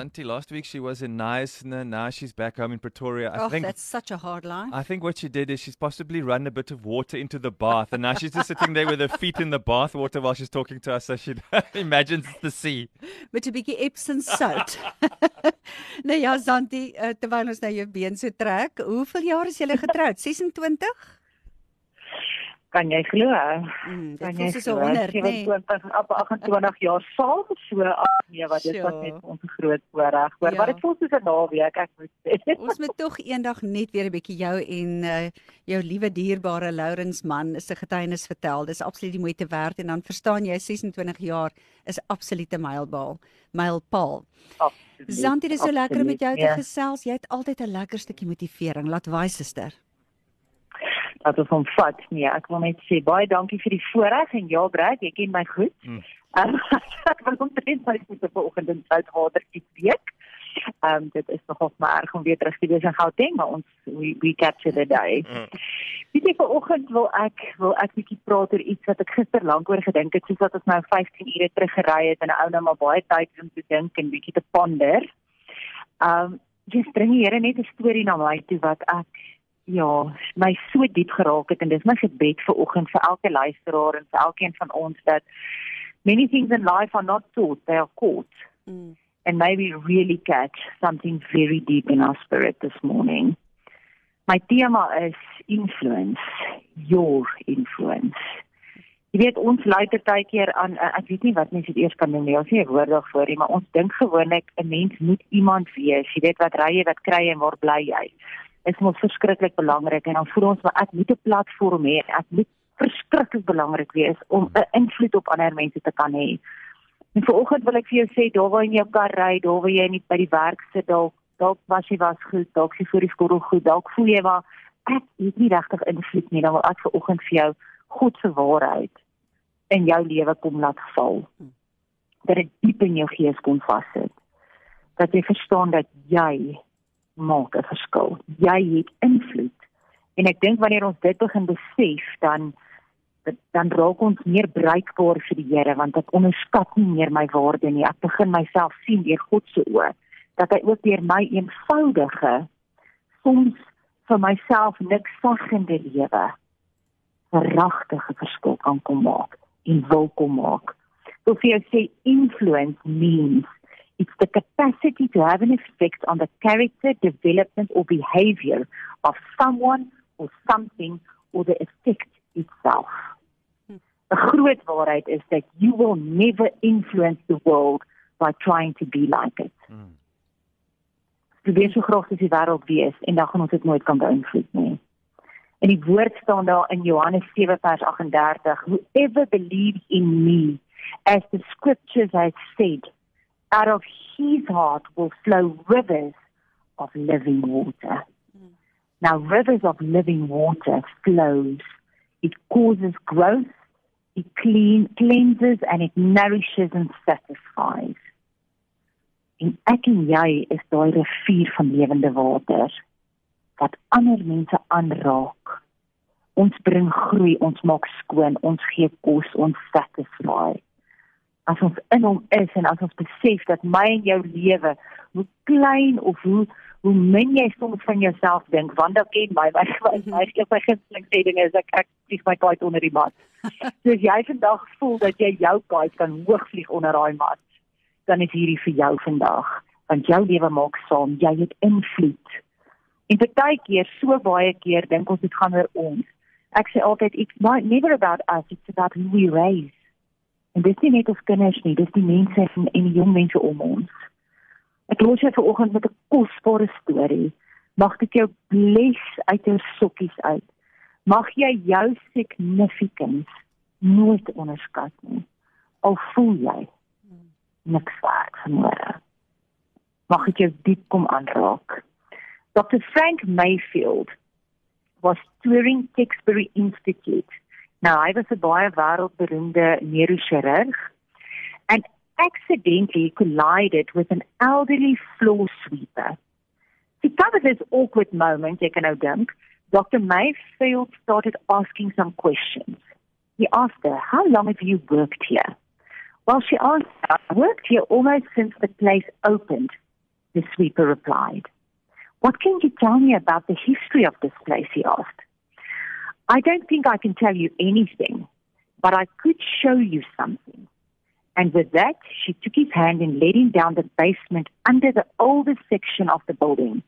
Zantie. Last week she was in Knysna. Now she's back home in Pretoria. I Oh, think. that's such a hard line. I think what she did is she's possibly run a bit of water into the bath, and now she's just sitting there with her feet in the bath water while she's talking to us, so she imagines the sea. met 'n bietjie Epsom sout. nou ja, Zantie, uh, terwyl ons nou jou been so trek, hoeveel jaar is julle getroud? 26? kan jy glo? Mm, dit Kan jy glo? 100, nee. 27 op 28 jaar saam so ag nee wat dit was Sjoe. net ons groot voorreg. Hoor, Ja. maar dit voel soos 'n naweek ek moet sê. Ons moet tog eendag net weer 'n bietjie jou en uh, jou liewe dierbare Lourens man se getuienis vertel. Dis absoluut die moeite werd en dan verstaan jy 26 jaar is absolute mylpaal. Mylpaal. Zanti, dis so lekker om met jou te absoluut, gesels. Jy het altyd 'n lekker stukkie motivering. Laat waai suster. Dat ons hom vat. Nee, ek wil net sê baie dankie vir die voorreg en ja, Brad, jy ken my goed. Mm. Um, ek wil omtrent my voete vanoggend in Soutwater week. Ehm um, dit is nogal maar erg om weer terug te wees in Gauteng, maar ons we, we capture the day. Weet jy vanoggend wil ek wil ek bietjie praat oor iets wat ek gister lank oor gedink het, soos wat ons nou 15 ure terug gery het en ou nou maar baie tyd om te dink en bietjie te ponder. Ehm um, dis bring die Here net 'n storie na my toe wat ek ja, my so diep geraak het en dis my gebed vir oggend vir elke luisteraar en vir elkeen van ons dat many things in life are not taught, they are caught Mm. and maybe really catch something very deep in our spirit this morning. My tema is influence, your influence. Jy weet ons lei partykeer aan uh, ek weet nie wat mense dit eers kan noem nie. Ons sê 'n woord daarvoor, nie, maar ons dink gewoonlik 'n mens moet iemand wees. Jy weet wat ry jy, wat kry jy en waar bly jy. Is mos verskriklik belangrik en dan voel ons maar ek moet 'n platform hê. Ek moet verskriklik belangrik wees om 'n invloed op ander mense te kan hê. En vanoggend wil ek vir jou sê, daar waar jy in jou kar ry, daar waar jy nie by die werk sit, dalk dalk was jy was goed, dalk jy voor die skottel goed, dalk voel jy maar ek het nie regtig invloed nie, dan wil ek vanoggend vir jou God se waarheid in jou lewe kom laat val. Dat dit diep in jou gees kom vassit. Dat jy verstaan dat jy maak 'n verskil. Jy het invloed. En ek dink wanneer ons dit begin besef, dan dan raak ons meer bruikbaar vir die Here want ek onderskat nie meer my waarde nie. Ek begin myself sien deur God se oë dat hy ook deur my eenvoudige soms vir myself niks saggende lewe 'n regtige verskil kan kom maak en wil kom maak. So vir jou sê influence means it's the capacity to have an effect on the character, development or behavior of someone or something or the effect itself. 'n groot waarheid is dat you will never influence the world by trying to be like it. Mm. Weet so graag as die wêreld wees en dan gaan ons dit nooit kan beïnvloed nie. En die woord staan daar in Johannes 7 vers 38, whoever believes in me as the scriptures have said, out of his heart will flow rivers of living water. Now rivers of living water flows. It causes growth it clean, cleanses and it nourishes and satisfies. En ek en jy is daai rivier van lewende water wat ander mense aanraak. Ons bring groei, ons maak skoon, ons gee kos, ons satisfy. As ons in hom is en as ons besef dat my en jou lewe, hoe klein of hoe hoe min jy soms van jouself dink, want dan ken my my my my my gunsteling sê ding is ek ek vlieg my kite onder die mat. So as jy vandag voel dat jy jou kite kan hoog vlieg onder daai mat, dan is hierdie vir jou vandag, want jou lewe maak saam, jy het invloed. En baie keer, so baie keer dink ons dit gaan oor ons. Ek sê altyd it's not never about us, it's about who we raise. En dit is nie net ons kinders nie, dis die mense en, en die jong mense om ons. Ek los jou vanoggend met 'n kosbare storie. Mag dit jou bless uit jou sokkies uit. Mag jy jou significance nooit onderskat nie. Al voel jy niks werd vanmôre. Mag dit jou diep kom aanraak. Dr. Frank Mayfield was touring Tewkesbury Institute. Nou, hy was 'n baie wêreldberoemde neurochirurg and accidentally collided with an elderly floor sweeper. To cover this awkward moment, ek kan nou dink, Dr. Mayfield started asking some questions. He asked her, "How long have you worked here?" Well, she answered, "I've worked here almost since the place opened." The sweeper replied. "What can you tell me about the history of this place?" he asked. "I don't think I can tell you anything, but I could show you something." And with that, she took his hand and led him down the basement under the oldest section of the building.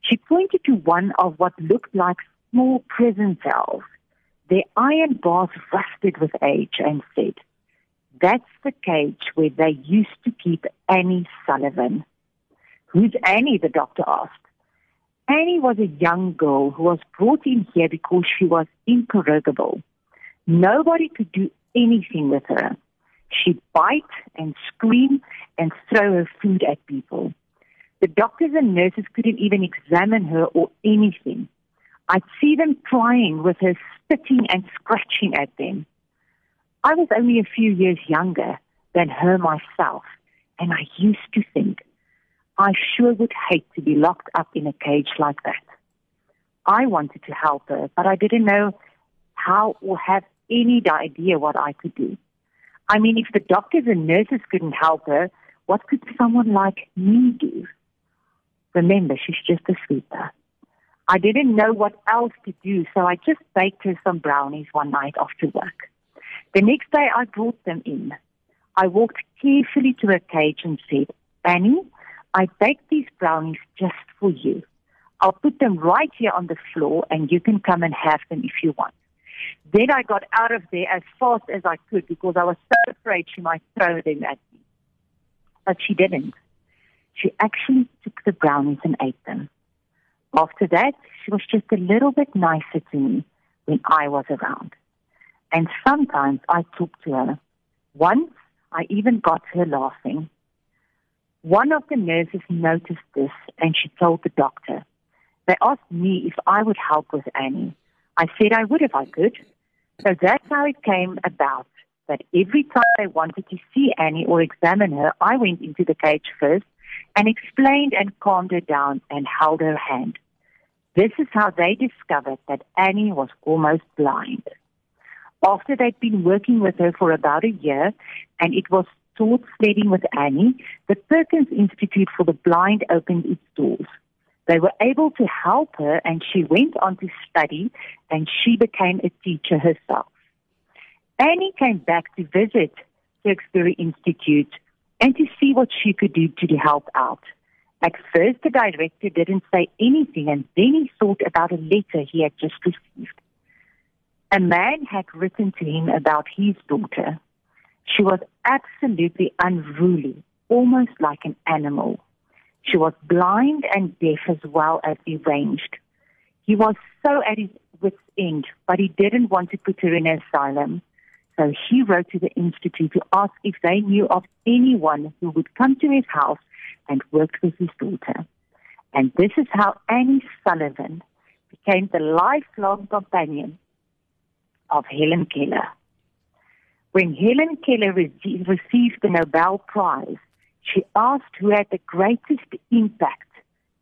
She pointed to one of what looked like small prison cells. Their iron bars rusted with age and said, That's the cage where they used to keep Annie Sullivan. Who's Annie? the doctor asked. Annie was a young girl who was brought in here because she was incorrigible. Nobody could do anything with her. She'd bite and scream and throw her food at people. The doctors and nurses couldn't even examine her or anything. I'd see them trying with her spitting and scratching at them. I was only a few years younger than her myself, and I used to think, I sure would hate to be locked up in a cage like that. I wanted to help her, but I didn't know how or have any idea what I could do. I mean, if the doctors and nurses couldn't help her, what could someone like me do? Remember, she's just a sweeper. I didn't know what else to do, so I just baked her some brownies one night after work. The next day, I brought them in. I walked carefully to her cage and said, Annie, I baked these brownies just for you. I'll put them right here on the floor, and you can come and have them if you want. Then I got out of there as fast as I could because I was so afraid she might throw them at me. But she didn't. She actually took the brownies and ate them. After that, she was just a little bit nicer to me when I was around. And sometimes I talked to her. Once, I even got her laughing. One of the nurses noticed this and she told the doctor. They asked me if I would help with Annie. I said I would if I could. So that's how it came about that every time they wanted to see Annie or examine her, I went into the cage first and explained and calmed her down and held her hand. This is how they discovered that Annie was almost blind. After they'd been working with her for about a year and it was taught sledding with Annie, the Perkins Institute for the Blind opened its doors. They were able to help her and she went on to study and she became a teacher herself. Annie came back to visit Tewksbury Institute and to see what she could do to help out. At first, the director didn't say anything, and then he thought about a letter he had just received. A man had written to him about his daughter. She was absolutely unruly, almost like an animal. She was blind and deaf as well as deranged. He was so at his wit's end, but he didn't want to put her in an asylum. So he wrote to the Institute to ask if they knew of anyone who would come to his house and work with his daughter. And this is how Annie Sullivan became the lifelong companion of Helen Keller. When Helen Keller received the Nobel Prize, she asked who had the greatest impact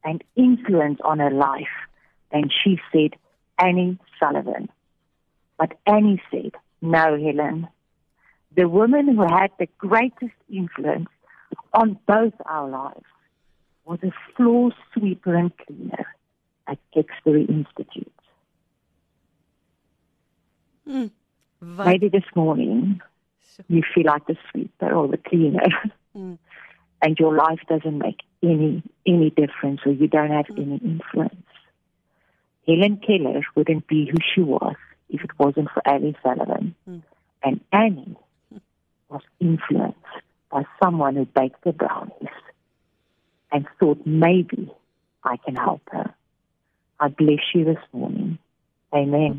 and influence on her life. And she said, Annie Sullivan. But Annie said, no, Helen. The woman who had the greatest influence on both our lives was a floor sweeper and cleaner at Tewksbury Institute. Mm, Maybe this morning you feel like the sweeper or the cleaner, mm. and your life doesn't make any any difference, or you don't have mm. any influence. Helen Keller wouldn't be who she was if it wasn't for Annie Sullivan. Mm. And Annie was influenced by someone who baked the brownies and thought maybe I can help her. I bless you this morning. Amen.